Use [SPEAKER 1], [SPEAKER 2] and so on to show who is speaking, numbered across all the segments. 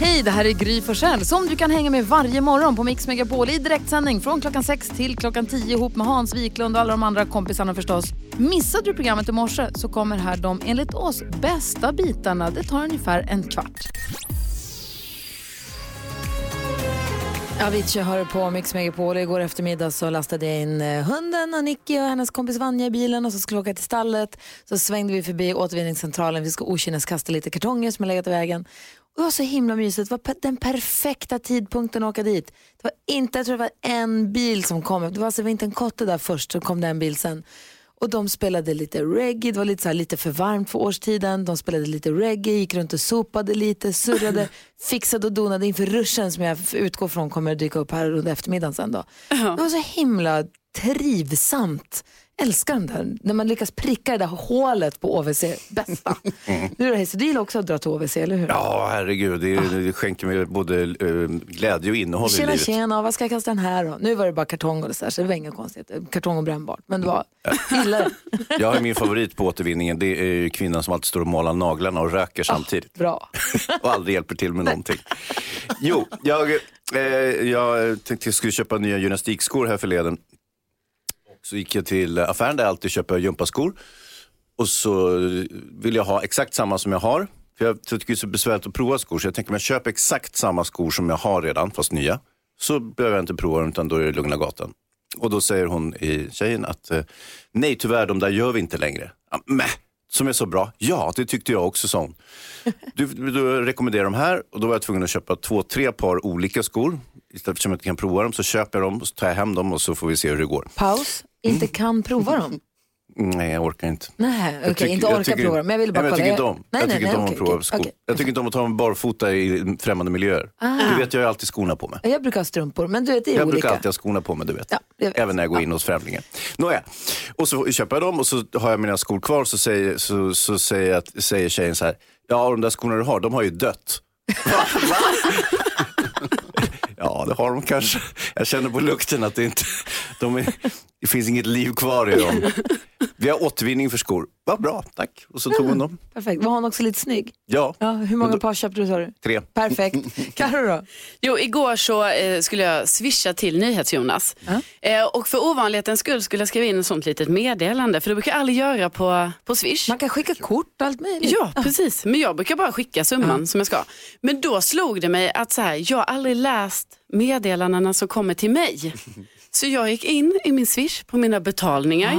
[SPEAKER 1] Hej, det här är Gry Forssell som du kan hänga med varje morgon på Mix Megapol i direktsändning från klockan 6 till klockan 10 ihop med Hans Wiklund och alla de andra kompisarna förstås. Missade du programmet i morse så kommer här de enligt oss bästa bitarna. Det tar ungefär en kvart. Avicii hör på Mix Megapol. Igår eftermiddag så lastade jag in eh, hunden och Nicky och hennes kompis Vanja i bilen och så skulle vi åka till stallet. Så svängde vi förbi återvinningscentralen. Vi ska okynneskasta lite kartonger som har legat i vägen. Det var så himla mysigt. Det var den perfekta tidpunkten att åka dit. Det var inte, jag tror det var en bil som kom. Det var alltså inte en kotte där först, så kom det en bil sen. Och de spelade lite reggae, det var lite, så här, lite för varmt för årstiden. De spelade lite reggae, gick runt och sopade lite, surrade, fixade och donade inför ruschen som jag utgår från kommer att dyka upp här under eftermiddagen sen då. Det var så himla trivsamt. Älskar de där, när man lyckas pricka det där hålet på OVC, bästa. Du då Hayes, du gillar också att dra till OVC, eller hur?
[SPEAKER 2] Ja, herregud. Det, det skänker mig både eh, glädje och innehåll i
[SPEAKER 1] Tjena
[SPEAKER 2] livet.
[SPEAKER 1] tjena, vad ska jag kasta den här då? Nu var det bara kartong och så, här, så det var inga konstigheter. Kartong och brännbart, men det var, gillar det.
[SPEAKER 2] Jag har min favorit på återvinningen. Det är kvinnan som alltid står och malar naglarna och röker samtidigt.
[SPEAKER 1] Bra.
[SPEAKER 2] och aldrig hjälper till med någonting. Jo, jag, eh, jag tänkte jag skulle köpa nya gymnastikskor här förleden. Så gick jag till affären där jag alltid köper gympaskor. Och så vill jag ha exakt samma som jag har. För jag tycker det är så besvärligt att prova skor. Så jag tänker om jag köper exakt samma skor som jag har redan, fast nya. Så behöver jag inte prova dem utan då är det lugna gatan. Och då säger hon i tjejen att eh, nej tyvärr, de där gör vi inte längre. Mäh, som är så bra. Ja, det tyckte jag också, sa hon. Du, du rekommenderar de här och då var jag tvungen att köpa två, tre par olika skor. Istället för att jag inte kan prova dem så köper jag dem och så tar jag hem dem och så får vi se hur det går.
[SPEAKER 1] Paus, inte kan prova dem.
[SPEAKER 2] Nej, jag orkar inte.
[SPEAKER 1] Nej, okej,
[SPEAKER 2] Jag tycker-
[SPEAKER 1] inte
[SPEAKER 2] jag
[SPEAKER 1] orka
[SPEAKER 2] tycker-
[SPEAKER 1] prova dem. Men jag ville bara
[SPEAKER 2] nej,
[SPEAKER 1] kolla.
[SPEAKER 2] jag tycker inte om,
[SPEAKER 1] Nej,
[SPEAKER 2] jag tycker inte om att prova
[SPEAKER 1] okej,
[SPEAKER 2] skor.
[SPEAKER 1] okej.
[SPEAKER 2] Jag tycker inte om att ta mig barfota i främmande miljöer. Du vet, jag har alltid skorna på mig.
[SPEAKER 1] Jag brukar ha strumpor, men du vet, det är
[SPEAKER 2] Jag
[SPEAKER 1] olika.
[SPEAKER 2] brukar alltid ha skorna på mig, du vet.
[SPEAKER 1] Ja, jag vet.
[SPEAKER 2] Även när jag går in hos främlingar. Nåja, och så köper jag dem och så har jag mina skor kvar så säger, så, så säger, jag, säger tjejen så här, ja de där skorna du har, de har ju dött. Ja, det har de kanske. Jag känner på lukten att det inte, de är, det finns inget liv kvar i dem. Vi har återvinning för skor. Vad bra, tack. Och så tog hon dem.
[SPEAKER 1] Perfekt. Var hon också lite snygg?
[SPEAKER 2] Ja,
[SPEAKER 1] Ja, hur många par köpte du sa du?
[SPEAKER 2] tre.
[SPEAKER 1] Perfekt. Carro då?
[SPEAKER 3] Jo, igår så eh, skulle jag swisha till NyhetsJonas. Eh, och för ovanlighetens skull skulle jag skriva in ett sånt litet meddelande. För det brukar jag aldrig göra på, på Swish.
[SPEAKER 1] Man kan skicka kort och allt möjligt.
[SPEAKER 3] Ja, precis. Men jag brukar bara skicka summan som jag ska. Men då slog det mig att så här, jag har aldrig läst meddelandena som kommer till mig. Så jag gick in i min Swish på mina betalningar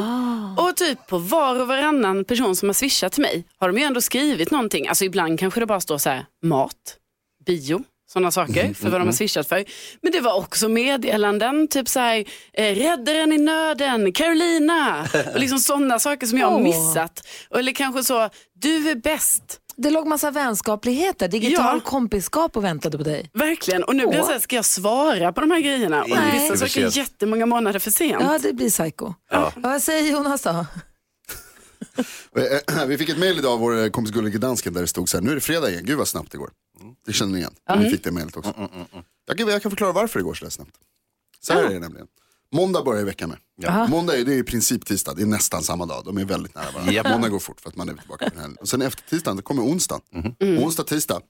[SPEAKER 3] och typ på var och varannan person som har swishat till mig har de ju ändå skrivit någonting. Alltså ibland kanske det bara står så här mat, bio, sådana saker för vad de har swishat för. Men det var också meddelanden, typ så här, eh, räddaren i nöden, Carolina, och liksom sådana saker som jag har missat. Eller kanske så, du är bäst.
[SPEAKER 1] Det låg massa vänskapligheter, digital
[SPEAKER 3] Ja.
[SPEAKER 1] kompiskap och väntade på dig.
[SPEAKER 3] Verkligen. Och nu blir det så här, ska jag svara på de här grejerna? Och
[SPEAKER 1] Nej.
[SPEAKER 3] vissa saker är jättemånga månader för sent.
[SPEAKER 1] Ja, det blir psycho. Ja. Vad säger Jonas då?
[SPEAKER 4] Eh, Vi fick ett mejl idag av vår kompis Gullige Dansken där det stod så här, nu är det fredag igen, gud vad snabbt det går. Det känner ni igen, vi fick det mejlet också. Jag, kan, jag kan förklara varför det går så där snabbt. Så här är det nämligen. Måndag börjar veckan med. Måndag är, det är i princip tisdag, det är nästan samma dag. De är väldigt nära varandra.
[SPEAKER 2] Japp.
[SPEAKER 4] Måndag går fort för att man är tillbaka på helgen. Och sen efter tisdagen, då kommer onsdagen. Onsdag, tisdag.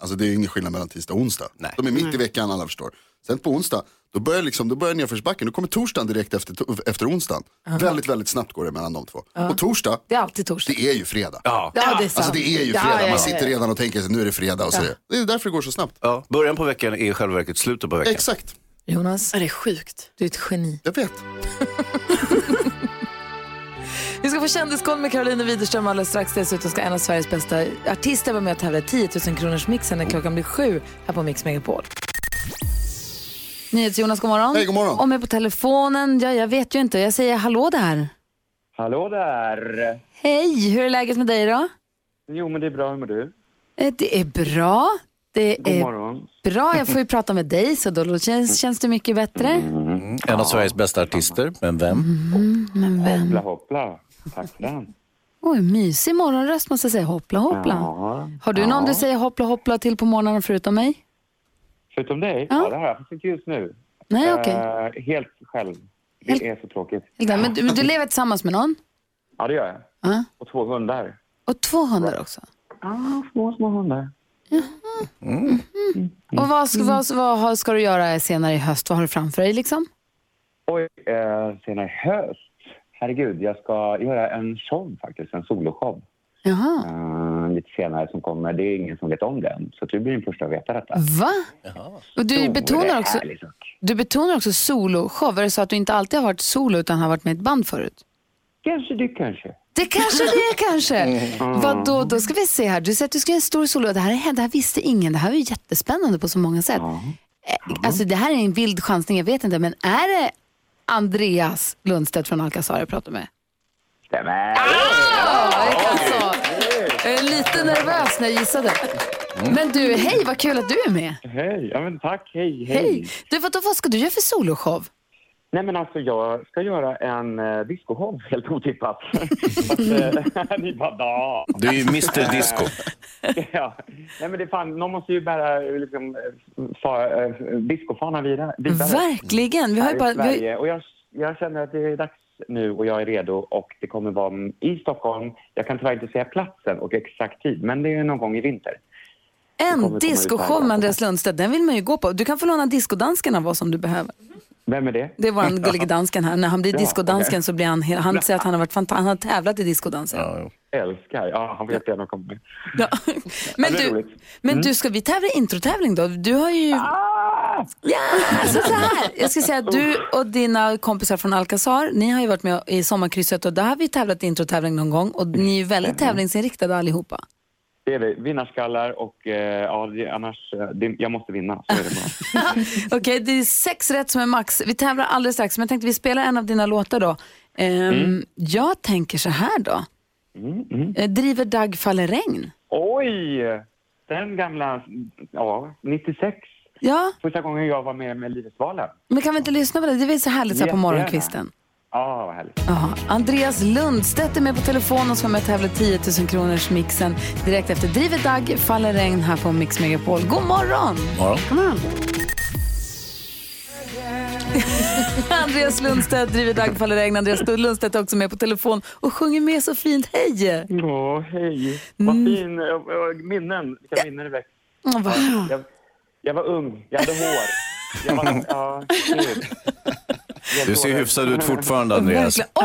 [SPEAKER 4] Alltså det är ingen skillnad mellan tisdag och onsdag.
[SPEAKER 2] Nej.
[SPEAKER 4] De är mitt i veckan, alla förstår. Sen på onsdag, då börjar, liksom, då börjar nedförsbacken. Då kommer torsdagen direkt efter, efter onsdagen. Väldigt, väldigt snabbt går det mellan de två. Och torsdag,
[SPEAKER 1] Det är alltid torsdag.
[SPEAKER 4] det är ju fredag.
[SPEAKER 2] Ja.
[SPEAKER 1] Ja, det är sant.
[SPEAKER 4] Alltså det är ju
[SPEAKER 1] Ja,
[SPEAKER 4] fredag,
[SPEAKER 1] ja, ja,
[SPEAKER 4] man sitter
[SPEAKER 1] ja.
[SPEAKER 4] redan och tänker sig nu är det fredag och så det. Det är därför det går så snabbt.
[SPEAKER 2] Ja, början på veckan är i själva verket slutet på veckan.
[SPEAKER 4] Exakt,
[SPEAKER 1] Jonas,
[SPEAKER 3] Ja, det är sjukt.
[SPEAKER 1] du är ett geni.
[SPEAKER 4] jag vet.
[SPEAKER 1] Vi ska få kändiskoll med Caroline Widerström alldeles strax. Dessutom ska en av Sveriges bästa artister vara med och tävla i 10 000 kronors mixen när klockan blir sju här på Mix Megapol. NyhetsJonas, god morgon.
[SPEAKER 4] Hej, god morgon.
[SPEAKER 1] Och med på telefonen, ja, jag vet ju inte. Jag säger hallå där.
[SPEAKER 5] Hallå där!
[SPEAKER 1] Hej, hur är läget med dig då?
[SPEAKER 5] Jo, men det är bra. Hur mår du?
[SPEAKER 1] Eh, Det är bra. Det
[SPEAKER 5] God
[SPEAKER 1] är
[SPEAKER 5] morgon.
[SPEAKER 1] bra. Jag får ju prata med dig så då känns, känns det mycket bättre.
[SPEAKER 2] En av Sveriges bästa artister, men vem?
[SPEAKER 1] Men vem?
[SPEAKER 5] Hoppla, hoppla. Tack för den.
[SPEAKER 1] Oj, mysig morgonröst måste jag säga. Hoppla hoppla.
[SPEAKER 5] Ja.
[SPEAKER 1] Har du någon du säger hoppla hoppla till på morgonen förutom mig?
[SPEAKER 5] Förutom dig?
[SPEAKER 1] Ja.
[SPEAKER 5] Ja, det har jag. Inte just nu.
[SPEAKER 1] Nej, okej.
[SPEAKER 5] Eh, helt själv. Det
[SPEAKER 1] Helt-
[SPEAKER 5] är så tråkigt.
[SPEAKER 1] Men du, men du lever tillsammans med någon?
[SPEAKER 5] Ja, det gör jag.
[SPEAKER 1] Ja.
[SPEAKER 5] Och två hundar.
[SPEAKER 1] Och två hundar också?
[SPEAKER 5] Ja, små, små hundar.
[SPEAKER 1] Mm. Och vad, ska- vad, vad ska du göra senare i höst? Vad har du framför dig liksom?
[SPEAKER 5] Oj, eh, senare i höst. Herregud, jag ska göra en show faktiskt, en soloshow.
[SPEAKER 1] Jaha.
[SPEAKER 5] Eh, lite senare som kommer. Det är ingen som vet om den, så du blir den första att veta detta.
[SPEAKER 1] Va? Och du betonar, också, du betonar också soloshow. Är det så att du inte alltid har varit solo utan har varit med ett band förut?
[SPEAKER 5] Kanske det kanske.
[SPEAKER 1] Det kanske det är kanske. Vad då, då ska vi se här. Du säger att du ska göra en stor solo. Det här, är, det här visste ingen. Det här är ju jättespännande på så många sätt. Eh, Alltså, det här är en vild chansning, jag vet inte. Men är det Andreas Lundstedt från Alcazar jag pratar med?
[SPEAKER 5] Stämmer.
[SPEAKER 1] Alltså, jag är lite nervös när jag gissade. Men du, hej, vad kul att du är med.
[SPEAKER 5] Hej, ja men tack, hej, hej.
[SPEAKER 1] Hej. Du, vad, vad ska du göra för soloshow?
[SPEAKER 5] Nej men alltså jag ska göra en uh, discoshow, helt otippat. Eh, Ni bara da.
[SPEAKER 2] Du är ju Mr Disco.
[SPEAKER 5] ja. Nej men det är fan, någon måste ju bära liksom, eh, fa, eh, discofanan vidare.
[SPEAKER 1] Verkligen. Vi har ju bara, vi,
[SPEAKER 5] Sverige. Och jag, jag känner att det är dags nu och jag är redo och det kommer vara i Stockholm. Jag kan tyvärr inte säga platsen och exakt tid, men det är någon gång i vinter.
[SPEAKER 1] en discoshow med Andreas Lundstedt, den vill man ju gå på. Du kan få låna discodansken av oss om du behöver.
[SPEAKER 5] Vem är det?
[SPEAKER 1] Det är vår gullige dansken här. När han blir
[SPEAKER 5] Ja,
[SPEAKER 1] discodansken
[SPEAKER 5] okej.
[SPEAKER 1] så blir han, han säger att han har, varit fanta- han har tävlat i discodansen.
[SPEAKER 2] Ja.
[SPEAKER 5] Älskar. Ja, han vet gärna komma med.
[SPEAKER 1] Ja. Men,
[SPEAKER 5] är
[SPEAKER 1] du,
[SPEAKER 5] roligt. Mm.
[SPEAKER 1] men du, ska vi tävla i introtävling då? Du har ju...
[SPEAKER 5] Ah!
[SPEAKER 1] Ja, alltså så här. Jag ska säga att du och dina kompisar från Alcazar, ni har ju varit med i sommarkrysset och där har vi tävlat i introtävling någon gång och ni är ju väldigt tävlingsinriktade allihopa.
[SPEAKER 5] Det är vi. Vinnarskallar och eh, ja, det, annars, eh, det, jag måste vinna. Så är det bara.
[SPEAKER 1] Okej, det är sex rätt som är max. Vi tävlar alldeles strax, men jag tänkte vi spelar en av dina låtar då. Ehm, Jag tänker så här då. Eh, Driver Dag faller regn?
[SPEAKER 5] Oj! Den gamla, ja, 96.
[SPEAKER 1] Ja,
[SPEAKER 5] Första gången jag var med med Livsvalen.
[SPEAKER 1] men kan vi inte lyssna på det? Det är så härligt så här på morgonkvisten.
[SPEAKER 5] Ja, vad härligt.
[SPEAKER 1] Ja, Andreas Lundstedt är med på telefon och ska med och tävla 10 000 kronors mixen direkt efter Driver Dag faller regn här på Mix Megapol. God morgon!
[SPEAKER 2] Morgon.
[SPEAKER 1] Andreas Lundstedt driver Dag faller regn. Andreas Lundstedt är också med på telefon och sjunger med så fint. Hej!
[SPEAKER 5] Ja, hej. Vad fin, eh, eh, minnen. Vilka minnen det
[SPEAKER 1] vad-
[SPEAKER 5] Jag, jag var ung, jag hade hår. Ja.
[SPEAKER 2] Du ser hyfsad ut fortfarande Andreas.
[SPEAKER 1] Och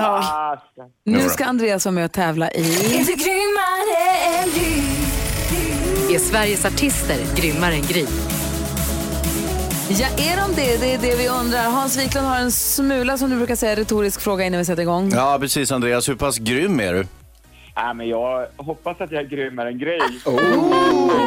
[SPEAKER 1] nu ska Andreas vara med och tävla i...
[SPEAKER 6] Är Sveriges artister grymmare än Gry?
[SPEAKER 1] Ja, är de det? Det är det vi undrar. Hans Wiklund har en smula, som du brukar säga, retorisk fråga innan vi sätter igång.
[SPEAKER 2] Ja, precis Andreas. Hur pass grym är du?
[SPEAKER 5] Nej, men jag hoppas att jag är grymmare än Gry.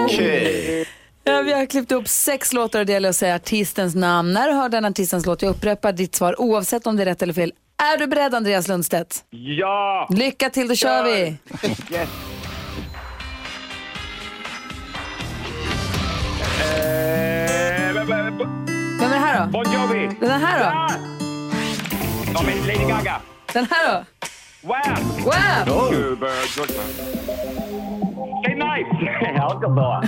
[SPEAKER 2] Okej.
[SPEAKER 1] Ja, vi har klippt upp sex låtar och det gäller att säga artistens namn. När du hör den artistens låt, jag upprepar ditt svar oavsett om det är rätt eller fel. Är du beredd Andreas Lundstedt?
[SPEAKER 5] Ja!
[SPEAKER 1] Lycka till, då kör vi!
[SPEAKER 5] Yes. Eh,
[SPEAKER 1] Vem är det här då?
[SPEAKER 5] Bon Jovi!
[SPEAKER 1] Den här då?
[SPEAKER 5] Ja! Men Lady Gaga!
[SPEAKER 1] Den här då?
[SPEAKER 5] Wham! Goodman. Say nice! Ja, det bra.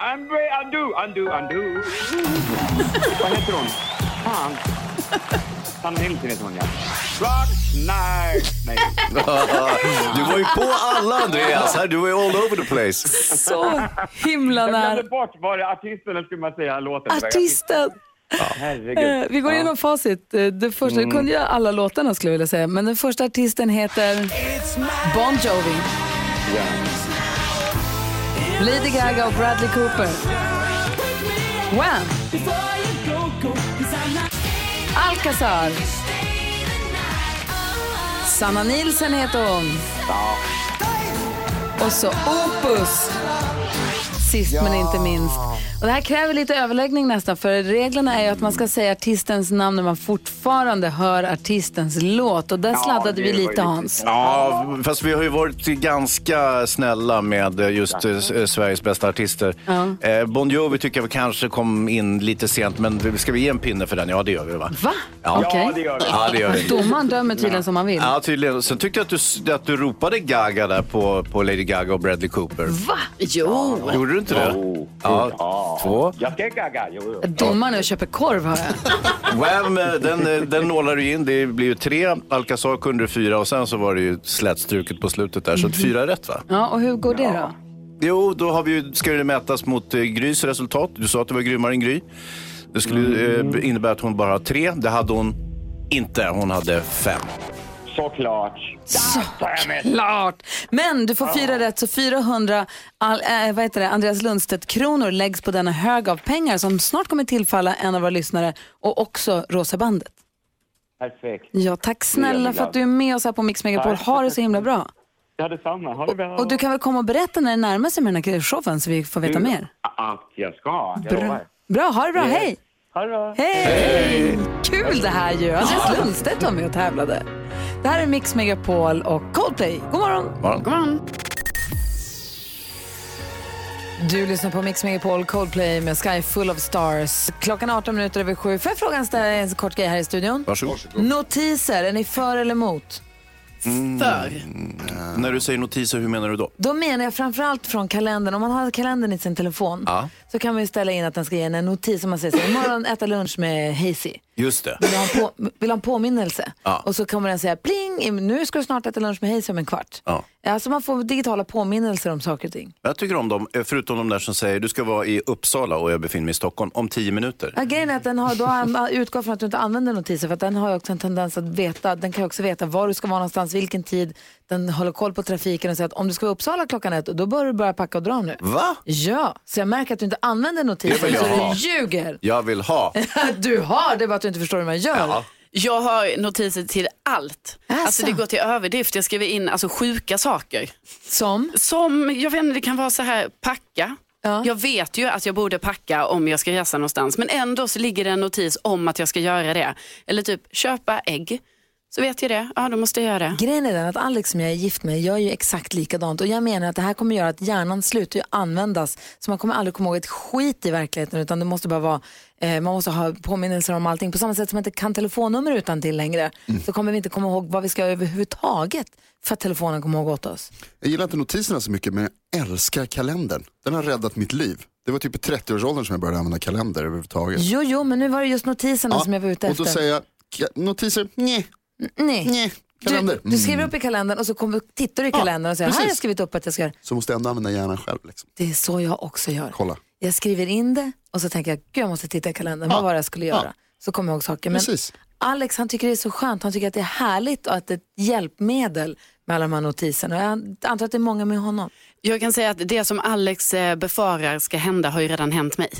[SPEAKER 5] Andre, undo, undo, undo. Vad heter hon? Fan. Sanna Nilsson heter hon, ja. Rock, night. Nej.
[SPEAKER 2] Du var ju på alla Andreas. Du var ju all over the place.
[SPEAKER 1] Så himla
[SPEAKER 5] Jag glömde
[SPEAKER 1] nära.
[SPEAKER 5] bort, var det artisten eller skulle man säga låten?
[SPEAKER 1] Artisten.
[SPEAKER 5] Herregud.
[SPEAKER 1] Eh, vi går igenom facit. Eh, Det första, Du kunde ju alla låtarna skulle jag vilja säga, men den första artisten heter Bon Jovi.
[SPEAKER 5] Ja.
[SPEAKER 1] Lady Gaga och Bradley Cooper. Wham! Alcazar. Sanna Nilsen heter hon. Och så Opus. Sist men inte minst. Och det här kräver lite överläggning nästan för reglerna är ju att man ska säga artistens namn när man fortfarande hör artistens låt. Och där sladdade
[SPEAKER 5] det
[SPEAKER 1] vi lite Hans.
[SPEAKER 2] Ja, fast vi har ju varit ganska snälla med eh, just eh, S- eh, Sveriges bästa artister. Eh, Bon Jovi tycker jag kanske kom in lite sent, men ska vi ge en pinne för den? Ja, det gör vi va?
[SPEAKER 1] Va?
[SPEAKER 2] Ja.
[SPEAKER 5] Ja, det gör vi.
[SPEAKER 2] Ja, det gör vi.
[SPEAKER 1] Domaren dömer tydligen som han vill.
[SPEAKER 2] Ja, tydligen. Sen tyckte jag att du, att du ropade Gaga där på, på Lady Gaga och Bradley Cooper.
[SPEAKER 1] Va?
[SPEAKER 3] Jo,
[SPEAKER 2] Gjorde du inte det? Ja,
[SPEAKER 5] ja.
[SPEAKER 2] två.
[SPEAKER 5] Jag ska gagga. Jo, jo.
[SPEAKER 1] Domaren är och köper korv hör jag.
[SPEAKER 2] Wham, eh, den, eh, den nålar du in. Det blir ju tre. Alcazar kunde du fyra och sen så var det ju slätstruket på slutet där. Så att fyra rätt va?
[SPEAKER 1] Ja, och hur går det då?
[SPEAKER 2] Jo, då har vi, ju- ska det mätas mot eh, Grys resultat. Du sa att du var grymmare än Gry. Det skulle eh, innebära att hon bara har tre. Det hade hon inte. Hon hade fem.
[SPEAKER 5] Såklart.
[SPEAKER 1] Klart! Men du får fyra rätt, så 400 all, äh, vad heter det, Andreas Lundstedt-kronor läggs på denna hög av pengar som snart kommer tillfalla en av våra lyssnare och också Rosa bandet.
[SPEAKER 5] Perfekt.
[SPEAKER 1] Ja, tack snälla för att du är med oss här på Mix Megapol. Ha det så himla bra.
[SPEAKER 5] Ja, detsamma. Ha det bra.
[SPEAKER 1] Och du kan väl komma och berätta när det närmar sig med den här showen så vi får veta mer.
[SPEAKER 5] Att jag ska. Jag
[SPEAKER 1] Bra, bra ha det bra, hej!
[SPEAKER 5] Ha det bra.
[SPEAKER 1] Hej! Kul det här ju. Andreas Lundstedt var med och tävlade. Det här är Mix Megapol och Coldplay. God morgon!
[SPEAKER 3] God morgon.
[SPEAKER 1] Du lyssnar på Mix Megapol Coldplay med Sky Full of Stars. Klockan är 18 minuter över sju. Får jag fråga en, kort grej här i studion?
[SPEAKER 2] Varsågod.
[SPEAKER 1] Notiser, är ni för eller emot?
[SPEAKER 3] För.
[SPEAKER 2] När du säger notiser, hur menar du då?
[SPEAKER 1] Då menar jag framförallt från kalendern. Om man har kalendern i sin telefon
[SPEAKER 2] Ja.
[SPEAKER 1] Så kan man ju ställa in att den ska ge en notis. Som man säger så här, imorgon äta lunch med Hazy.
[SPEAKER 2] Just det.
[SPEAKER 1] Vill ha en, på, vill ha en påminnelse?
[SPEAKER 2] Ja.
[SPEAKER 1] Och så kommer den säga pling, nu ska du snart äta lunch med Hazy om en kvart.
[SPEAKER 2] Ja.
[SPEAKER 1] Alltså man får digitala påminnelser om saker och ting.
[SPEAKER 2] Jag tycker om dem, eh, förutom de där som säger du ska vara i Uppsala och jag befinner mig i Stockholm om tio minuter.
[SPEAKER 1] Ja, grejen är att den har, då utgått från att du inte använder notiser för att den har också en tendens att veta, den kan också veta var du ska vara någonstans, vilken tid, den håller koll på trafiken och säger att om du ska vara i Uppsala klockan ett, då bör du börja packa och dra nu.
[SPEAKER 2] Va?
[SPEAKER 1] Ja, så jag märker att du inte använder notiser så
[SPEAKER 2] ha.
[SPEAKER 1] du ljuger.
[SPEAKER 2] Jag vill ha.
[SPEAKER 1] Du har, det är bara att du inte förstår hur man gör.
[SPEAKER 2] Ja.
[SPEAKER 3] Jag har notiser till allt.
[SPEAKER 1] Asså.
[SPEAKER 3] Alltså det går till överdrift. Jag skriver in alltså, sjuka saker.
[SPEAKER 1] Som?
[SPEAKER 3] Som, jag vet inte, det kan vara så här, packa.
[SPEAKER 1] Ja.
[SPEAKER 3] Jag vet ju att jag borde packa om jag ska resa någonstans. Men ändå så ligger det en notis om att jag ska göra det. Eller typ köpa ägg. Så vet jag det. Ja, då måste jag göra det.
[SPEAKER 1] Grejen är den att Alex som jag är gift med gör ju exakt likadant och jag menar att det här kommer göra att hjärnan slutar ju användas så man kommer aldrig komma ihåg ett skit i verkligheten utan det måste bara vara, eh, man måste ha påminnelser om allting. På samma sätt som man inte kan telefonnummer utan till längre så kommer vi inte komma ihåg vad vi ska göra överhuvudtaget för att telefonen kommer ihåg åt oss.
[SPEAKER 4] Jag gillar inte notiserna så mycket men jag älskar kalendern. Den har räddat mitt liv. Det var typ i 30-årsåldern som jag började använda kalender överhuvudtaget.
[SPEAKER 1] Jo, jo, men nu var det just notiserna som jag var ute
[SPEAKER 4] och
[SPEAKER 1] efter.
[SPEAKER 4] då säger jag, "Ka- notiser, nej,
[SPEAKER 1] Nej.
[SPEAKER 4] nej, kalender.
[SPEAKER 1] Du, du skriver upp i kalendern och så kommer, tittar du i kalendern och säger, här har jag skrivit upp att jag ska göra.
[SPEAKER 4] Så måste jag ändå använda hjärnan själv. Liksom.
[SPEAKER 1] Det är så jag också gör.
[SPEAKER 4] Kolla.
[SPEAKER 1] Jag skriver in det och så tänker jag, gud jag måste titta i kalendern, vad var det jag skulle göra? Så kommer jag ihåg saker. Men
[SPEAKER 4] Precis.
[SPEAKER 1] Alex han tycker det är så skönt, han tycker att det är härligt och att det är ett hjälpmedel med alla de här notiserna. Jag antar att det är många med honom.
[SPEAKER 3] Jag kan säga att det som Alex eh, befarar ska hända har ju redan hänt mig.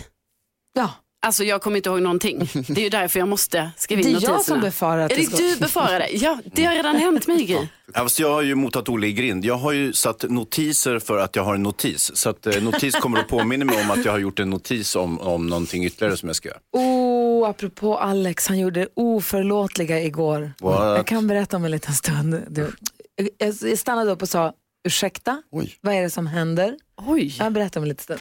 [SPEAKER 1] Ja,
[SPEAKER 3] Alltså jag kommer inte ihåg någonting. Det är ju därför jag måste skriva
[SPEAKER 1] det
[SPEAKER 3] in
[SPEAKER 1] är jag
[SPEAKER 3] notiserna.
[SPEAKER 1] som befarar att
[SPEAKER 3] Är
[SPEAKER 1] det
[SPEAKER 3] det
[SPEAKER 1] ska...
[SPEAKER 3] du befarar det? Ja, det har redan hänt mig Gry.
[SPEAKER 2] Ja, fast jag har ju motat Olle i grind. Jag har ju satt notiser för att jag har en notis. Så att eh, notis kommer att påminna mig om att jag har gjort en notis om, om någonting ytterligare som jag ska göra.
[SPEAKER 1] Oh, apropå Alex, han gjorde det oförlåtliga igår.
[SPEAKER 2] What?
[SPEAKER 1] Jag kan berätta om en liten stund. Du, jag jag stannade upp och sa, ursäkta,
[SPEAKER 4] Oj.
[SPEAKER 1] vad är det som händer?
[SPEAKER 3] Oj.
[SPEAKER 1] Jag berättar om en liten stund.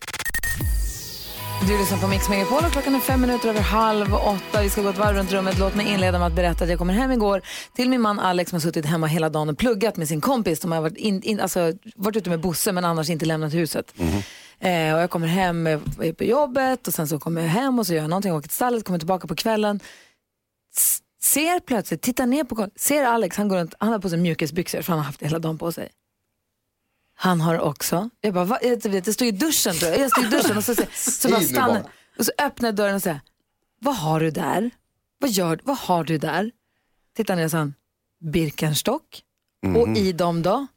[SPEAKER 1] Du lyssnar på Mix Megapol och klockan är fem minuter över halv åtta. Vi ska gå ett varv runt rummet. Låt mig inleda med att berätta att jag kommer hem igår till min man Alex som har suttit hemma hela dagen och pluggat med sin kompis. De har varit, in, in, alltså, varit ute med Bosse men annars inte lämnat huset. Eh, och jag kommer hem, eh, är på jobbet och sen så kommer jag hem och så gör jag någonting, åker till stallet, kommer tillbaka på kvällen. S- ser plötsligt, tittar ner på ser Alex, han går runt, han har på sig mjukisbyxor för han har haft det hela dagen på sig. Han har också, jag bara, va? jag vet, det står i duschen tror jag, jag står i duschen och så, så, så bara
[SPEAKER 4] bara.
[SPEAKER 1] och så öppnar jag dörren och säger, vad har du där? Vad gör vad har du där? Tittar ner och sa Birkenstock och i dem då?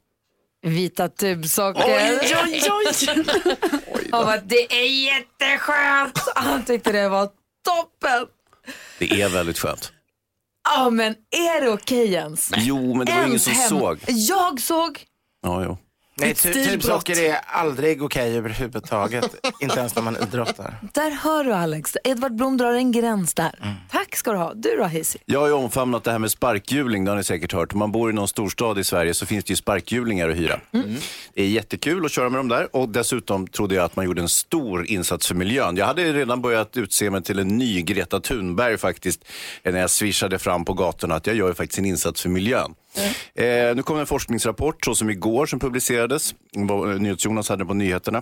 [SPEAKER 1] Vita tubsockor.
[SPEAKER 3] Oj, oj, oj.
[SPEAKER 1] Han bara, det är jätteskönt. Han tyckte det var toppen.
[SPEAKER 2] Det är väldigt skönt.
[SPEAKER 1] Ja men är det okej ens?
[SPEAKER 2] Jo, men det var ingen
[SPEAKER 1] Ens
[SPEAKER 2] som
[SPEAKER 1] hem-
[SPEAKER 2] såg.
[SPEAKER 1] Jag såg.
[SPEAKER 2] Ja, jo.
[SPEAKER 7] Nej, tu- tubsocker är aldrig okej överhuvudtaget. inte ens när man idrottar.
[SPEAKER 1] Där hör du Alex. Edvard Blom drar en gräns där. Tack ska du ha. Du då Hayes?
[SPEAKER 2] Jag har ju omfamnat det här med sparkhjuling, det har ni säkert hört. Om man bor i någon storstad i Sverige så finns det ju sparkhjulingar att hyra. Det är jättekul att köra med dem där och dessutom trodde jag att man gjorde en stor insats för miljön. Jag hade redan börjat utse mig till en ny Greta Thunberg faktiskt när jag swishade fram på gatorna att jag gör ju faktiskt en insats för miljön. Eh, nu kom en forskningsrapport så som igår som publicerades, avslöjades. Eh, NyhetsJonas hade på nyheterna.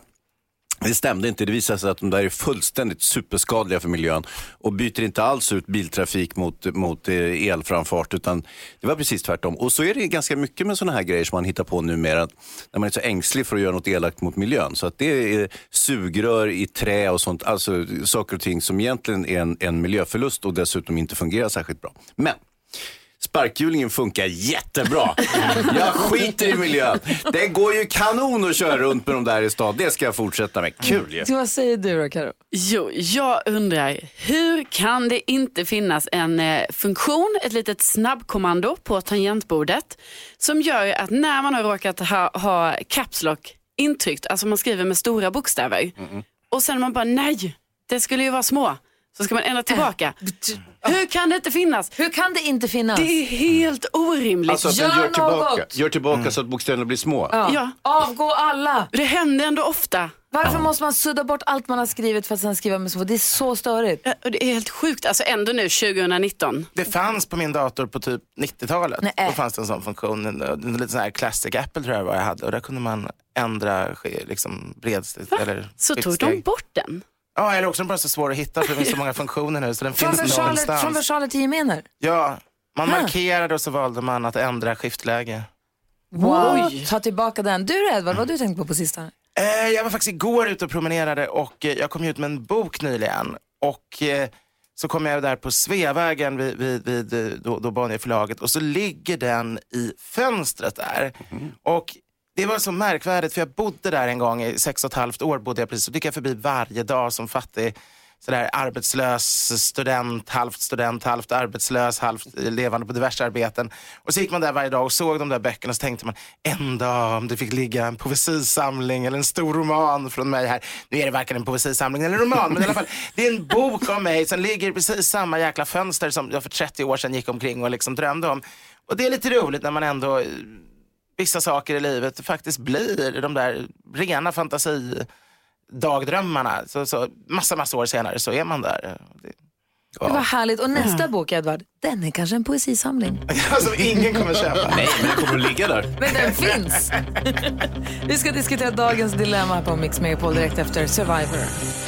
[SPEAKER 2] Det stämde inte. Det visade sig att de där är fullständigt superskadliga för miljön och byter inte alls ut biltrafik mot, mot eh, elframfart utan det var precis tvärtom. Och så är det ganska mycket med sådana här grejer som man hittar på numera när man är så ängslig för att göra något elakt mot miljön. Så att det är sugrör i trä och sånt, alltså saker och ting som egentligen är en, en miljöförlust och dessutom inte fungerar särskilt bra. Men Sparkhjulingen funkar jättebra. Jag skiter i miljön. Det går ju kanon att köra runt med de där i stan. Det ska jag fortsätta med. Kul ju.
[SPEAKER 1] Så vad säger du då Karo?
[SPEAKER 3] Jo, jag undrar, hur kan det inte finnas en eh, funktion, ett litet snabbkommando på tangentbordet som gör att när man har råkat ha, ha caps lock intryckt, alltså man skriver med stora bokstäver och sen man bara nej, det skulle ju vara små, så ska man ändra tillbaka. Hur kan det inte finnas?
[SPEAKER 1] Hur kan det inte finnas?
[SPEAKER 3] Det är helt orimligt.
[SPEAKER 2] Alltså att
[SPEAKER 1] Gör
[SPEAKER 2] gör tillbaka,
[SPEAKER 1] något.
[SPEAKER 2] gör tillbaka så att bokstäverna blir små.
[SPEAKER 1] Ja.
[SPEAKER 3] Ja.
[SPEAKER 1] Avgå alla!
[SPEAKER 3] Det händer ändå ofta.
[SPEAKER 1] Varför måste man sudda bort allt man har skrivit för att sen skriva med små? Det är så störigt.
[SPEAKER 3] Ja, och Det är helt sjukt, alltså ändå nu 2019.
[SPEAKER 7] Det fanns på min dator på typ 90-talet.
[SPEAKER 1] Nej.
[SPEAKER 7] Då fanns det en sån funktion. En, en liten sån här classic Apple tror jag vad jag hade. Och där kunde man ändra liksom, bredsteg. Eller
[SPEAKER 3] Så tog de bort den.
[SPEAKER 7] Ja, eller också den bara så svår att hitta för det finns så många funktioner nu. Så den
[SPEAKER 1] Från
[SPEAKER 7] finns
[SPEAKER 1] versaler,
[SPEAKER 7] någonstans.
[SPEAKER 1] från versaler till gemener.
[SPEAKER 7] Ja, man
[SPEAKER 1] Huh.
[SPEAKER 7] markerade och så valde man att ändra skiftläge.
[SPEAKER 1] Wow. Ta tillbaka den. Du då, Edvard, vad har du tänkt på på sistone?
[SPEAKER 7] Eh, jag var faktiskt igår ute och promenerade och eh, jag kom ju ut med en bok nyligen. Och eh, så kom jag där på Sveavägen vid, vid, vid eh, då, då Bonnierförlaget och så ligger den i fönstret där. Och det var så märkvärdigt för jag bodde där en gång i sex och ett halvt år bodde jag precis Så gick jag förbi varje dag som fattig sådär arbetslös student, halvt student, halvt arbetslös, halvt levande på diverse arbeten. Och så gick man där varje dag och såg de där böckerna och så tänkte man en dag om det fick ligga en poesisamling eller en stor roman från mig här. Nu är det varken en poesisamling eller en roman men i alla fall det är en bok om mig som ligger i precis samma jäkla fönster som jag för 30 år sedan gick omkring och liksom drömde om. Och det är lite roligt när man ändå vissa saker i livet faktiskt blir de där rena fantasi dagdrömmarna. Så, så massa, massa år senare så är man där. Det,
[SPEAKER 1] Det var härligt. Och nästa bok, Edvard, den är kanske en poesisamling.
[SPEAKER 7] alltså ingen kommer köpa.
[SPEAKER 2] Nej, men det kommer att ligga där.
[SPEAKER 1] Men den finns. Vi ska diskutera dagens dilemma på Mix Megapol direkt efter Survivor.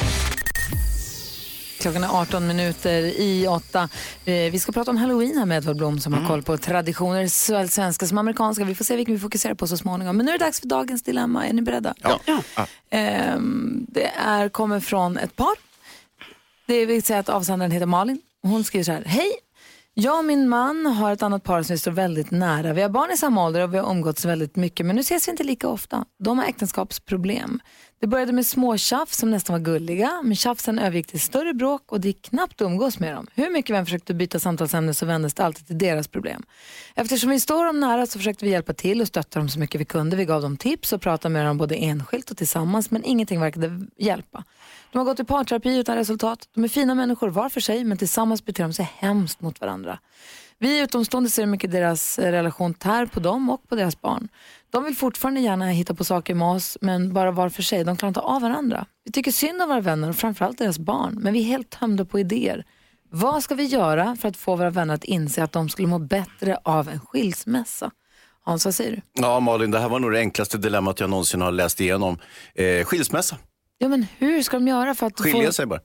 [SPEAKER 1] Klockan är 18 minuter i 8. Vi ska prata om Halloween här med Edvard Blom som har koll på traditioner, såväl svenska som amerikanska. Vi får se vilken vi fokuserar på så småningom. Men nu är det dags för dagens dilemma. Är ni beredda?
[SPEAKER 2] Ja.
[SPEAKER 1] Ehm, det är, kommer från ett par. Det vill säga att avsändaren heter Malin. Hon skriver så här. Hej! Jag och min man har ett annat par som vi står väldigt nära. Vi har barn i samma ålder och vi har umgåtts väldigt mycket men nu ses vi inte lika ofta. De har äktenskapsproblem. Det började med små tjafs som nästan var gulliga men tjafsen övergick till större bråk och det gick knappt att umgås med dem. Hur mycket vi än försökte byta samtalsämne så vändes det alltid till deras problem. Eftersom vi står dem nära så försökte vi hjälpa till och stötta dem så mycket vi kunde. Vi gav dem tips och pratade med dem både enskilt och tillsammans men ingenting verkade hjälpa. De har gått i parterapi utan resultat. De är fina människor var för sig men tillsammans beter de sig hemskt mot varandra. Vi utomstående ser hur mycket deras eh, relation tär på dem och på deras barn. De vill fortfarande gärna hitta på saker med oss men bara var för sig. De klarar inte av varandra. Vi tycker synd om våra vänner och framförallt deras barn men vi är helt tömda på idéer. Vad ska vi göra för att få våra vänner att inse att de skulle må bättre av en skilsmässa? Hans, vad säger du?
[SPEAKER 2] Ja, Malin, det här var nog det enklaste dilemmat jag någonsin har läst igenom. Eh, skilsmässa,
[SPEAKER 1] Ja, men hur ska de göra för att
[SPEAKER 2] skilja
[SPEAKER 1] få...
[SPEAKER 2] sig bara.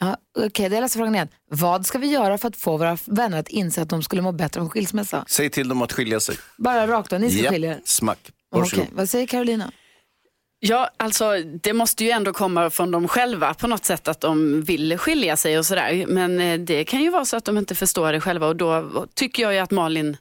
[SPEAKER 1] Ja, Okej, det är läser frågan igen. Vad ska vi göra för att få våra vänner att inse att de skulle må bättre av en skilsmässa?
[SPEAKER 2] Säg till dem att skilja sig.
[SPEAKER 1] Bara rakt då, ni ska
[SPEAKER 2] Japp,
[SPEAKER 1] skilja er.
[SPEAKER 2] Smack.
[SPEAKER 1] Okej,
[SPEAKER 2] Varsågod.
[SPEAKER 1] Vad säger Carolina?
[SPEAKER 3] Ja, alltså det måste ju ändå komma från dem själva på något sätt att de vill skilja sig och sådär. Men eh, det kan ju vara så att de inte förstår det själva och då tycker jag ju att Malin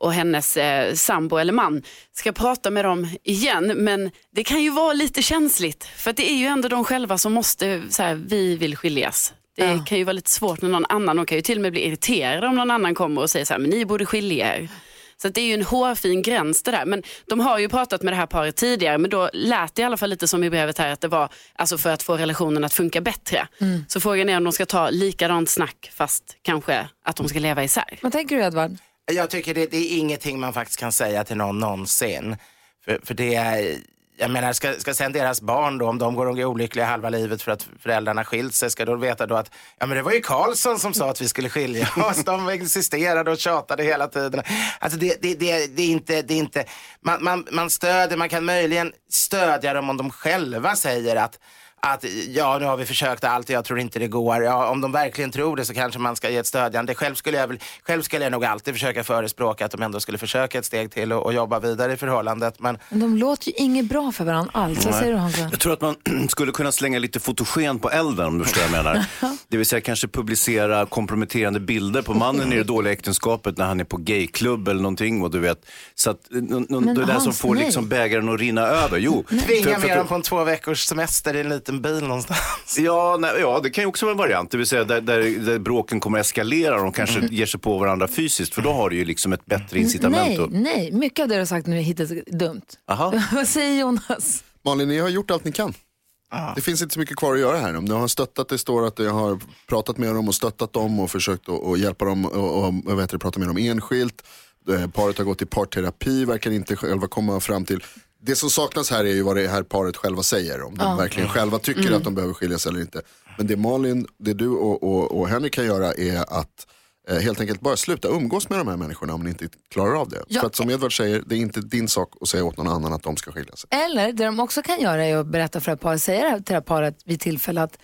[SPEAKER 3] och hennes eh, sambo eller man ska prata med dem igen. Men det kan ju vara lite känsligt för det är ju ändå de själva som måste, så här, vi vill skiljas. Det
[SPEAKER 1] Ja.
[SPEAKER 3] kan ju vara lite svårt när någon annan, de kan ju till och med bli irriterade om någon annan kommer och säger så här, men ni borde skilja er. Så det är ju en hårfin gräns det där. Men de har ju pratat med det här paret tidigare men då lät det i alla fall lite som i brevet här att det var alltså för att få relationen att funka bättre. Så frågan är om de ska ta likadant snack fast kanske att de ska leva isär.
[SPEAKER 1] Vad tänker du Edvard?
[SPEAKER 7] Jag tycker det, det är ingenting man faktiskt kan säga till någon någonsin. För, för det är, jag menar, ska, ska sen deras barn då, om de går olyckliga halva livet för att föräldrarna skilt sig, ska de veta då att ja, men det var ju Karlsson som sa att vi skulle skilja oss. De insisterade och tjatade hela tiden. Alltså det, det, det, det är inte, det är inte man, man, man stödjer, man kan möjligen stödja dem om de själva säger att att ja, nu har vi försökt allt och jag tror inte det går. Ja, om de verkligen tror det så kanske man ska ge ett stödjande. Själv skulle jag, väl, själv skulle jag nog alltid försöka förespråka att de ändå skulle försöka ett steg till och, och jobba vidare i förhållandet. Men
[SPEAKER 1] Men de låter ju inget bra för varandra alls. Vad säger du Hansa?
[SPEAKER 2] Jag tror att man skulle kunna slänga lite fotogen på elden om du förstår vad jag menar. Det vill säga kanske publicera komprometterande bilder på mannen i det dåliga äktenskapet när han är på gayklubb eller någonting. Och du vet, så att, det är det som får liksom bägaren att rinna över. Jo,
[SPEAKER 7] tvinga
[SPEAKER 2] för- för
[SPEAKER 7] med dem på en två veckors semester i en liten bil någonstans.
[SPEAKER 2] Ja, nej, ja, det kan ju också vara en variant. Det vill säga där, där, där bråken kommer att eskalera och de kanske ger sig på varandra fysiskt. För då har du ju liksom ett bättre incitament.
[SPEAKER 1] Nej, nej, mycket av det du har sagt nu hittills är dumt.
[SPEAKER 2] Aha.
[SPEAKER 1] Vad säger Jonas?
[SPEAKER 4] Malin, ni har gjort allt ni kan. Det finns inte så mycket kvar att göra här. Om ni har stöttat, det står att jag har pratat med dem och stöttat dem och försökt att, hjälpa dem och, och, och vet du, prata med dem enskilt. Eh, Paret har gått i parterapi, verkar inte själva komma fram till. Det som saknas här är ju vad det här paret själva säger. Om de verkligen själva tycker att de behöver skiljas eller inte. Men det Malin, det du och, och, och Henrik kan göra är att eh, helt enkelt bara sluta umgås med de här människorna om ni inte klarar av det.
[SPEAKER 1] Ja.
[SPEAKER 4] För att som Edvard säger, det är inte din sak att säga åt någon annan att de ska skilja sig.
[SPEAKER 1] Eller det de också kan göra är att berätta för ett par, säga det här till det här paret vid tillfälle att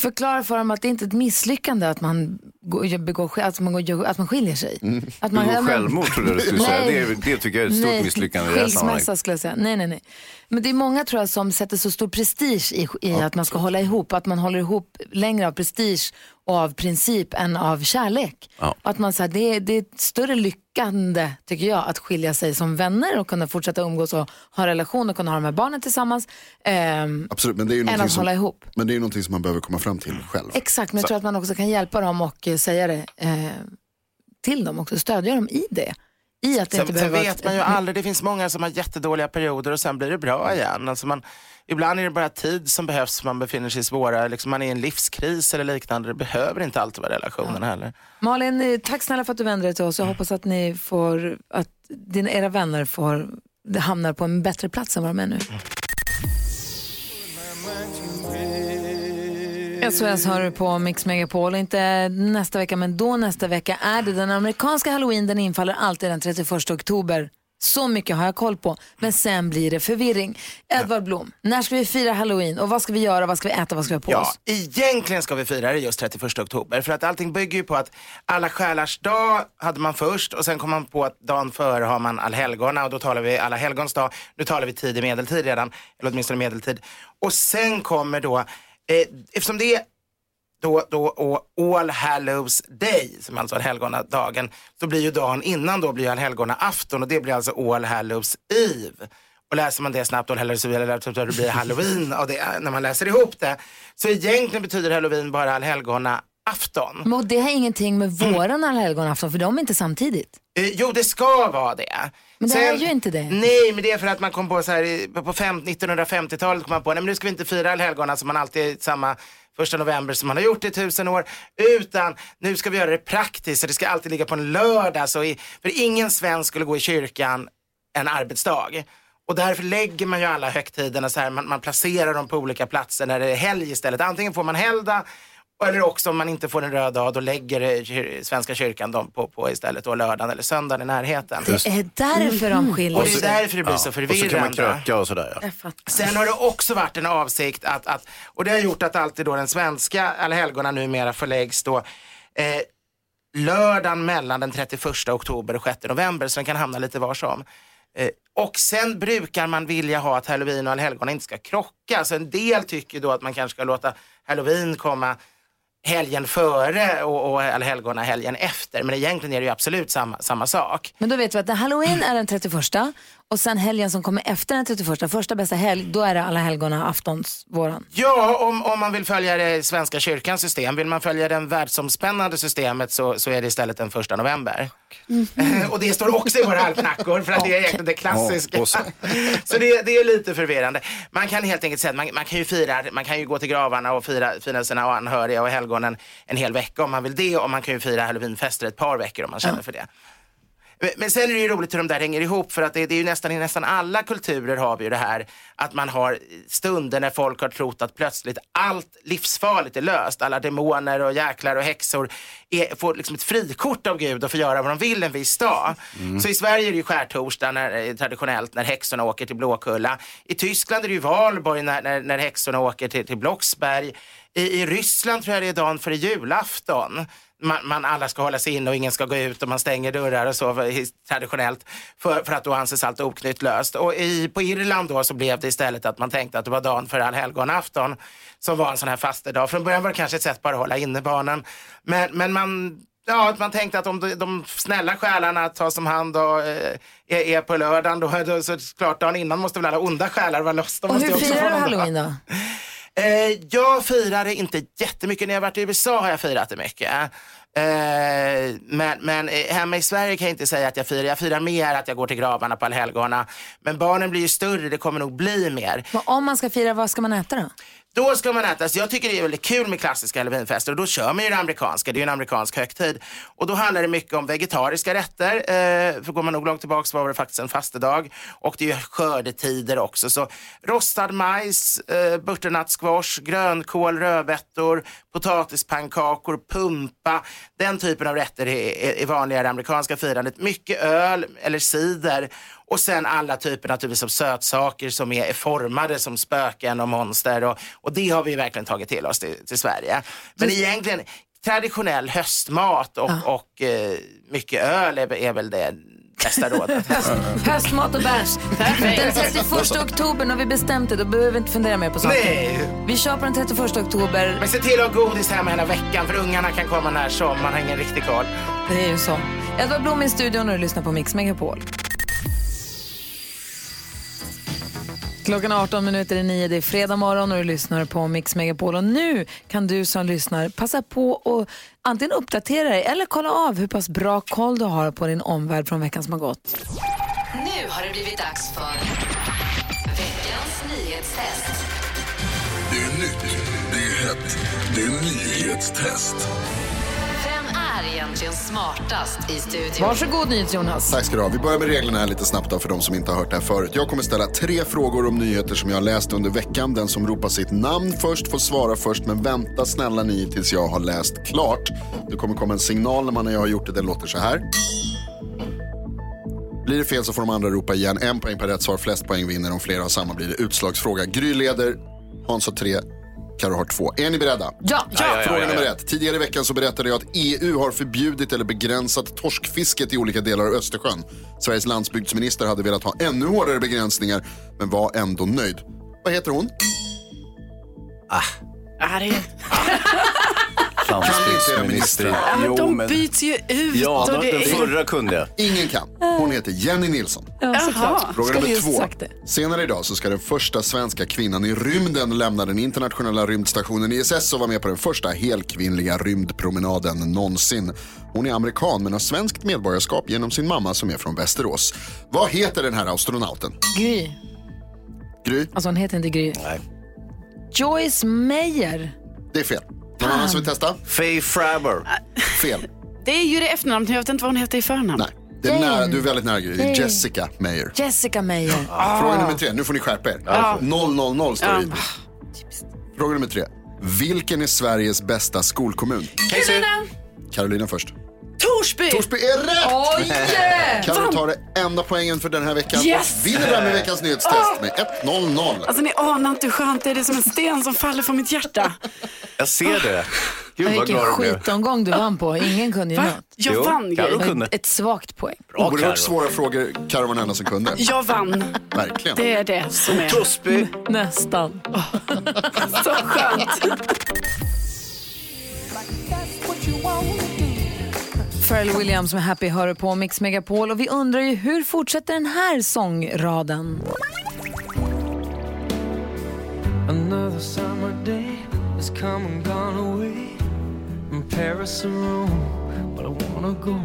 [SPEAKER 1] förklara för dem att det inte är ett misslyckande att man, går, begår, att man, går, att man skiljer sig. Att man,
[SPEAKER 2] Begå
[SPEAKER 1] ja, men-
[SPEAKER 2] självmord trodde du skulle säga. Det, är, det tycker jag är ett stort
[SPEAKER 1] Nej,
[SPEAKER 2] misslyckande i det här sammanhanget.
[SPEAKER 1] Skilsmässa skulle jag säga. Nej, nej, nej. Men det är många tror jag som sätter så stor prestige i, i att man ska hålla ihop. Att man håller ihop längre av prestige av princip än av kärlek.
[SPEAKER 2] Ja.
[SPEAKER 1] Att man, så här, det, är, det är ett större lyckande tycker jag att skilja sig som vänner och kunna fortsätta umgås och ha en relation och kunna ha de här barnen tillsammans. Ehm,
[SPEAKER 4] Absolut, men det är ju
[SPEAKER 1] än att
[SPEAKER 4] som,
[SPEAKER 1] hålla ihop.
[SPEAKER 4] men det är ju någonting som man behöver komma fram till själv.
[SPEAKER 1] Exakt, men jag tror att man också kan hjälpa dem och eh, säga det eh, till dem också, stödja dem i det. I att det inte
[SPEAKER 7] Sen, sen
[SPEAKER 1] behöver vara
[SPEAKER 7] vet man ju aldrig, det finns många som har jättedåliga perioder och sen blir det bra igen. Alltså man, ibland är det bara tid som behövs, man befinner sig i svåra, liksom man är i en livskris eller liknande. Det behöver inte alltid vara relationen heller.
[SPEAKER 1] Malin, eh, tack snälla för att du vände dig till oss. Jag hoppas att ni får, att dina, era vänner får, hamnar på en bättre plats än vad de är nu. SOS hör du på Mix Megapol. Inte nästa vecka, men då nästa vecka är det den amerikanska halloween. Den infaller alltid den 31 oktober. Så mycket har jag koll på. Men sen blir det förvirring. Edvard Blom, när ska vi fira halloween och vad ska vi göra, vad ska vi äta, vad ska vi ha på
[SPEAKER 7] Ja,
[SPEAKER 1] oss?
[SPEAKER 7] egentligen ska vi fira det just 31 oktober. För att allting bygger ju på att alla själars dag hade man först och sen kom man på att dagen före har man allhelgona och då talar vi alla helgons dag. Nu talar vi tidig medeltid redan, eller åtminstone medeltid. Och sen kommer då, eh, eftersom det är då, då och All Hallows Day, som alltså är helgonadagen, så blir ju dagen innan då blir ju afton och det blir alltså All Hallows Eve. Och läser man det snabbt, All Hallows Eve, eller så det blir halloween av det, när man läser ihop det. Så egentligen betyder halloween bara allhelgona afton.
[SPEAKER 1] Men det har ingenting med våran allhelgonafton, för de är inte samtidigt.
[SPEAKER 7] Eh, jo, det ska vara det.
[SPEAKER 1] Men det är ju inte det.
[SPEAKER 7] Nej, men det är för att man kom på så här, på fem, 1950-talet kom man på, nej men nu ska vi inte fira allhelgona som man alltid samma första november som man har gjort i tusen år, utan nu ska vi göra det praktiskt så det ska alltid ligga på en lördag. Så i, för ingen svensk skulle gå i kyrkan en arbetsdag. Och därför lägger man ju alla högtiderna så här, man, man placerar dem på olika platser när det är helg istället. Antingen får man helgdag eller också om man inte får en röd dag, då lägger Svenska kyrkan dem på, på istället då lördagen eller söndagen i närheten.
[SPEAKER 1] Det är därför de skiljer
[SPEAKER 7] Och det är därför det blir så
[SPEAKER 2] Och så kan man
[SPEAKER 7] förvirrande.
[SPEAKER 2] kröka och sådär. Ja.
[SPEAKER 7] Sen har det också varit en avsikt att, att och det har gjort att alltid då den svenska allhelgona numera förläggs då eh, lördagen mellan den 31 oktober och 6 november så den kan hamna lite var som. Eh, och sen brukar man vilja ha att halloween och allhelgona inte ska krocka. Så en del tycker då att man kanske ska låta halloween komma helgen före och, och allhelgona helgen efter. Men egentligen är det ju absolut samma, samma sak.
[SPEAKER 1] Men då vet vi att halloween är den 31 och sen helgen som kommer efter den 31, första bästa helg, då är det alla helgona aftons, våran.
[SPEAKER 7] Ja, om, om man vill följa det svenska kyrkans system. Vill man följa det världsomspännande systemet så, så är det istället den första november. Eh, och det står också i våra alknackor för att det är egentligen det klassiska.
[SPEAKER 2] Ja, så-
[SPEAKER 7] så det, det är lite förvirrande. Man kan helt enkelt säga att man, man kan ju fira, man kan ju gå till gravarna och fira, fira sina anhöriga och helgonen en hel vecka om man vill det. Och man kan ju fira halloweenfester ett par veckor om man känner för det. Men- sen är det ju roligt hur de där hänger ihop för att det, det är ju nästan i nästan alla kulturer har vi ju det här att man har stunder när folk har trott att plötsligt allt livsfarligt är löst. Alla demoner och jäklar och häxor är, får liksom ett frikort av Gud och får göra vad de vill en viss dag. Så i Sverige är det ju skärtorsdag när, eh, traditionellt när häxorna åker till Blåkulla. I Tyskland är det ju valborg när, när, när häxorna åker till, till Blocksberg. I, I Ryssland tror jag det är dagen före julafton. Man, man alla ska hålla sig inne och ingen ska gå ut och man stänger dörrar och så för, traditionellt för, för att då anses allt oknytt löst. Och i, på Irland då så blev det istället att man tänkte att det var dagen för allhelgonafton som var en sån här fastedag. Från början var det kanske ett sätt bara att hålla inne barnen. Men, men man Ja, att man tänkte att om de, de snälla själarna tas om hand och eh, är, är på lördagen, då, då så klart dagen innan måste väl alla onda själar vara loss. De
[SPEAKER 1] Och hur firar du halloween då?
[SPEAKER 7] Eh, jag firar inte jättemycket. När jag varit i USA har jag firat det mycket. Eh, men men eh, hemma i Sverige kan jag inte säga att jag firar. Jag firar mer att jag går till gravarna på allhelgona. Men barnen blir ju större, det kommer nog bli mer.
[SPEAKER 1] Men om man ska fira, vad ska man äta då?
[SPEAKER 7] Då ska man äta, så jag tycker det är väldigt kul med klassiska halloweenfester och då kör man ju det amerikanska, det är ju en amerikansk högtid. Och då handlar det mycket om vegetariska rätter, eh, för går man nog långt tillbaka så var det faktiskt en fastedag. Och det är ju skördetider också, så rostad majs, eh, butternuttsquash, grönkål, rödbetor, potatispannkakor, pumpa. Den typen av rätter är, är, är vanligare i det amerikanska firandet. Mycket öl eller cider och sen alla typer naturligtvis av sötsaker som är formade som spöken och monster. Och, och det har vi verkligen tagit till oss till, till Sverige. Men egentligen traditionell höstmat och, och eh, mycket öl är, är väl det bästa rådet.
[SPEAKER 1] Höstmat och bärs. Den 31 oktober, när vi bestämt det, då behöver vi inte fundera mer på saker.
[SPEAKER 7] Nej.
[SPEAKER 1] Vi kör på den 31 oktober.
[SPEAKER 7] Men se till att ha godis hemma hela veckan för ungarna kan komma när som. Man har ingen riktig koll.
[SPEAKER 1] Det är ju så. Edvard Blom i studion och du lyssnar på Mix Megapol. Klockan är 18 minuter i nio, det är fredag morgon och du lyssnar på Mix Megapol. Och nu kan du som lyssnar passa på att antingen uppdatera dig eller kolla av hur pass bra koll du har på din omvärld från veckan som har gått.
[SPEAKER 6] Nu har det blivit dags för veckans nyhetstest.
[SPEAKER 8] Det är nytt, det är hett, det är nyhetstest.
[SPEAKER 6] Egentligen smartast i studion?
[SPEAKER 1] Varsågod NyhetsJonas.
[SPEAKER 4] Tack ska du ha. Vi börjar med reglerna här lite snabbt då för de som inte har hört det här förut. Jag kommer ställa tre frågor om nyheter som jag har läst under veckan. Den som ropar sitt namn först får svara först, men vänta snälla ni tills jag har läst klart. Det kommer komma en signal när man när jag har gjort det. Den låter så här. Blir det fel så får de andra ropa igen. En poäng per rätt svar, flest poäng vinner. Om flera har samma blir det utslagsfråga. Gry leder, Hans har tre, Karo har två. Är ni beredda?
[SPEAKER 1] Ja, ja.
[SPEAKER 4] Fråga nummer ett. Tidigare i veckan så berättade jag att EU har förbjudit eller begränsat torskfisket i olika delar av Östersjön. Sveriges landsbygdsminister hade velat ha ännu hårdare begränsningar, men var ändå nöjd. Vad heter hon?
[SPEAKER 3] Ja, det är...
[SPEAKER 2] Landsbygdsminister.
[SPEAKER 3] ja, men de byts ju ut.
[SPEAKER 2] Ja,
[SPEAKER 3] och det
[SPEAKER 2] den
[SPEAKER 3] är...
[SPEAKER 2] förra kunde jag.
[SPEAKER 4] Ingen kan. Hon heter Jenny Nilsson.
[SPEAKER 1] ja såklart.
[SPEAKER 4] Fråga nummer två. Senare idag så ska den första svenska kvinnan i rymden lämna den internationella rymdstationen ISS och vara med på den första helkvinnliga rymdpromenaden någonsin. Hon är amerikan men har svenskt medborgarskap genom sin mamma som är från Västerås. Vad heter den här astronauten?
[SPEAKER 1] Gry.
[SPEAKER 4] Gry?
[SPEAKER 1] Alltså hon heter inte Gry.
[SPEAKER 2] Nej.
[SPEAKER 1] Joyce Meyer.
[SPEAKER 4] Det är fel. Någon annan som vill testa?
[SPEAKER 2] Faye Fraber.
[SPEAKER 4] Fel.
[SPEAKER 3] det är ju det efternamnet, jag vet inte vad hon heter i förnamn.
[SPEAKER 4] Nej. Det är nära, du är väldigt nära Gry. Det är. Jessica Meyer.
[SPEAKER 1] Jessica Meyer.
[SPEAKER 4] Fråga nummer tre. Nu får ni skärpa er. 000 står det i. Fråga nummer tre. Vilken är Sveriges bästa skolkommun?
[SPEAKER 3] Carolina!
[SPEAKER 4] Carolina först.
[SPEAKER 3] Torsby!
[SPEAKER 4] Torsby är rätt!
[SPEAKER 1] Oj! yeah!
[SPEAKER 4] Kan du ta det enda poängen för den här veckan
[SPEAKER 3] Yes!
[SPEAKER 4] och vinner därmed veckans nyhetstest med 1-0-0.
[SPEAKER 3] Alltså ni anar inte hur skönt det är. Det är som en sten som faller från mitt hjärta.
[SPEAKER 2] Jag ser det. Gud vad
[SPEAKER 1] Vilken
[SPEAKER 2] glad jag blev.
[SPEAKER 1] skitomgång du vann på. Ingen kunde ju
[SPEAKER 3] Va?
[SPEAKER 1] något.
[SPEAKER 3] Jag
[SPEAKER 2] Jo,
[SPEAKER 3] vann
[SPEAKER 2] Karo
[SPEAKER 3] grejer.
[SPEAKER 2] kunde.
[SPEAKER 1] Ett svagt poäng.
[SPEAKER 4] Oerhört svåra frågor. Carro var den enda som kunde.
[SPEAKER 3] Jag vann.
[SPEAKER 4] Verkligen.
[SPEAKER 3] Det är det som är
[SPEAKER 2] Torsby.
[SPEAKER 1] Nästan.
[SPEAKER 3] så skönt.
[SPEAKER 1] Pharrell Williams med Happy hör på Mix Megapol och vi undrar ju hur fortsätter den här sångraden?
[SPEAKER 9] Another summer day has come and gone away. From Paris or Rome, but I wanna go.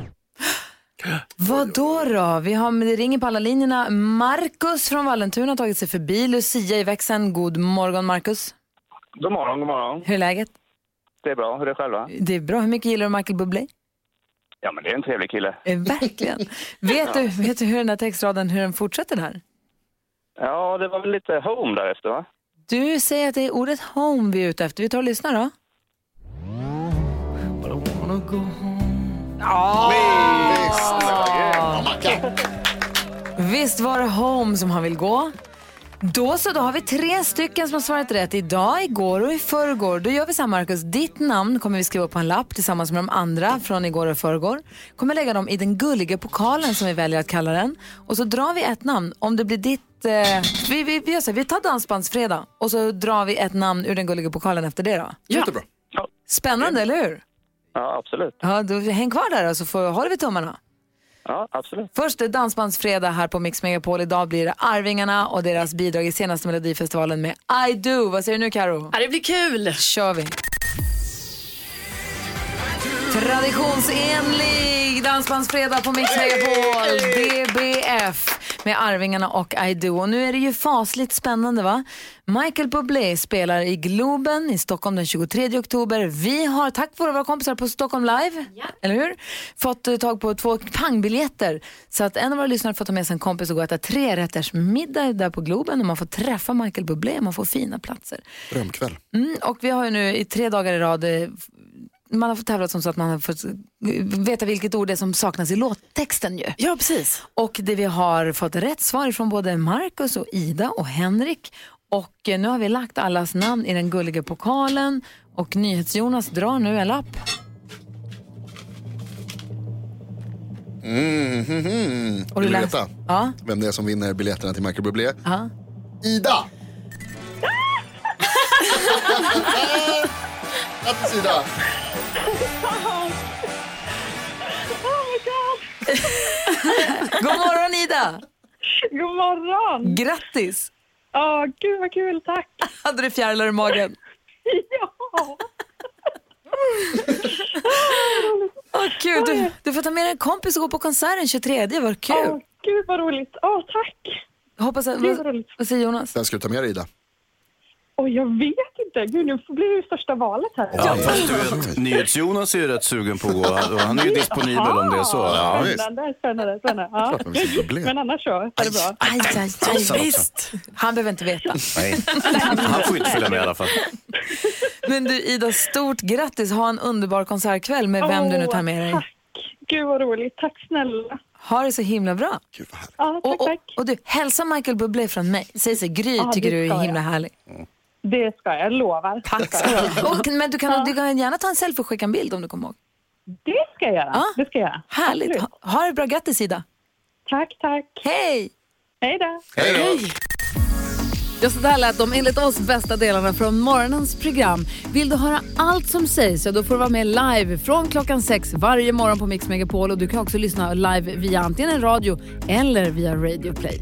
[SPEAKER 1] Vad då då? Vi har, det ringer på alla linjerna. Marcus från Vallentuna har tagit sig förbi. Lucia i växeln. God morgon Marcus.
[SPEAKER 5] God morgon, god morgon.
[SPEAKER 1] Hur är läget?
[SPEAKER 5] Det är bra. Hur är det själva?
[SPEAKER 1] Det är bra. Hur mycket gillar du Michael Bublé?
[SPEAKER 5] Ja, men det är en trevlig kille.
[SPEAKER 1] Eh, Verkligen. vet, du, vet du hur den här textraden hur den fortsätter där?
[SPEAKER 5] Ja, det var väl lite home därefter, va?
[SPEAKER 1] Du säger att det är ordet home vi är ute efter. Vi tar och lyssnar då.
[SPEAKER 9] But I wanna go home.
[SPEAKER 1] Visst var det home som han vill gå? Då så, då har vi tre stycken som har svarat rätt idag, igår och i förrgår. Då gör vi så här Marcus, ditt namn kommer vi skriva på en lapp tillsammans med de andra från igår och förrgår. Kommer lägga dem i den gulliga pokalen som vi väljer att kalla den. Och så drar vi ett namn. Om det blir ditt, eh, vi, vi, vi, gör så här, vi tar dansbandsfredag och så drar vi ett namn ur den gulliga pokalen efter det då.
[SPEAKER 4] Jättebra.
[SPEAKER 1] Spännande, eller hur?
[SPEAKER 5] Ja, absolut.
[SPEAKER 1] Ja, då, häng kvar där och så får, håller vi tummarna.
[SPEAKER 5] Ja, absolut.
[SPEAKER 1] Först är Dansbandsfredag här på Mix Megapol. Idag blir det Arvingarna och deras bidrag i senaste Melodifestivalen med I do. Vad säger du nu Karo?
[SPEAKER 3] Ja, det blir kul.
[SPEAKER 1] kör vi. Traditionsenlig Dansbandsfredag på Mix Megapol, DBF med Arvingarna och I do. Och nu är det ju fasligt spännande va? Michael Bublé spelar i Globen i Stockholm den 23 oktober. Vi har, tack vare våra kompisar på Stockholm Live, eller hur? Fått eh, tag på två pangbiljetter. Så att en av våra lyssnare får ta med sig en kompis och gå och äta tre rätters middag där på Globen och man får träffa Michael Bublé, man får fina platser.
[SPEAKER 4] Drömkväll.
[SPEAKER 1] Mm, och vi har ju nu i tre dagar i rad eh, man har fått tävlat som så att man har fått veta vilket ord det är som saknas i låttexten ju.
[SPEAKER 3] Ja, precis.
[SPEAKER 1] Och det vi har fått rätt svar från både Marcus och Ida och Henrik. Och nu har vi lagt allas namn i den gulliga pokalen och NyhetsJonas drar nu en lapp.
[SPEAKER 4] Mm, mm, mm.
[SPEAKER 1] Och
[SPEAKER 4] Vill
[SPEAKER 1] du
[SPEAKER 4] veta
[SPEAKER 1] Ja.
[SPEAKER 4] vem det är som vinner biljetterna till Michael Bublé?
[SPEAKER 1] Ja.
[SPEAKER 4] Ida! Grattis Ida!
[SPEAKER 1] God morgon Ida!
[SPEAKER 10] God morgon!
[SPEAKER 1] Grattis!
[SPEAKER 10] Åh, gud vad kul, tack!
[SPEAKER 1] Hade du fjärilar i magen?
[SPEAKER 10] Ja!
[SPEAKER 1] Åh, kul. Du, du får ta med dig en kompis och gå på konserten 23. Vad kul!
[SPEAKER 10] Åh, gud vad roligt. Åh, tack!
[SPEAKER 1] Hoppas att,
[SPEAKER 10] Gud, vad
[SPEAKER 1] vad,
[SPEAKER 10] roligt.
[SPEAKER 1] vad säger Jonas?
[SPEAKER 4] Vem ska du ta med dig Ida?
[SPEAKER 10] Åh, jag vet inte. Gud, nu blir det ju största valet här.
[SPEAKER 2] Ja, fast du vet, NyhetsJonas är ju rätt sugen på att gå och han är ju disponibel om det är så. Ja.
[SPEAKER 10] Spännande, spännande. spännande. Ja. Men annars så är det bra.
[SPEAKER 1] Aj, aj, aj, visst. Han behöver inte veta.
[SPEAKER 2] Nej, han får inte följa med i alla fall.
[SPEAKER 1] Men du Ida, stort grattis. Ha en underbar konsertkväll med vem du nu tar med dig.
[SPEAKER 10] Tack. Gud vad roligt. Tack snälla.
[SPEAKER 1] Ha det så himla bra.
[SPEAKER 4] Gud vad.
[SPEAKER 10] Ja, tack,
[SPEAKER 1] Och, och,
[SPEAKER 10] tack.
[SPEAKER 1] och du, hälsa Michael Bublé från mig. Säg så, Gry
[SPEAKER 10] Ja,
[SPEAKER 1] tycker du är himla
[SPEAKER 10] jag.
[SPEAKER 1] härlig.
[SPEAKER 10] Det ska jag, jag lovar.
[SPEAKER 1] Tack ska du ha. Och, Men du kan, du kan gärna ta en selfie och skicka en bild om du kommer ihåg.
[SPEAKER 10] Det ska jag göra.
[SPEAKER 1] Ja.
[SPEAKER 10] Det ska jag.
[SPEAKER 1] Härligt. Ha, ha det bra. Grattis Ida.
[SPEAKER 10] Tack, tack.
[SPEAKER 1] Hej!
[SPEAKER 10] Hej då.
[SPEAKER 1] Hej! Ja, så där lät de enligt oss bästa delarna från morgonens program. Vill du höra allt som sägs så då får du vara med live från klockan sex varje morgon på Mix Megapol och du kan också lyssna live via antingen en radio eller via Radio Play.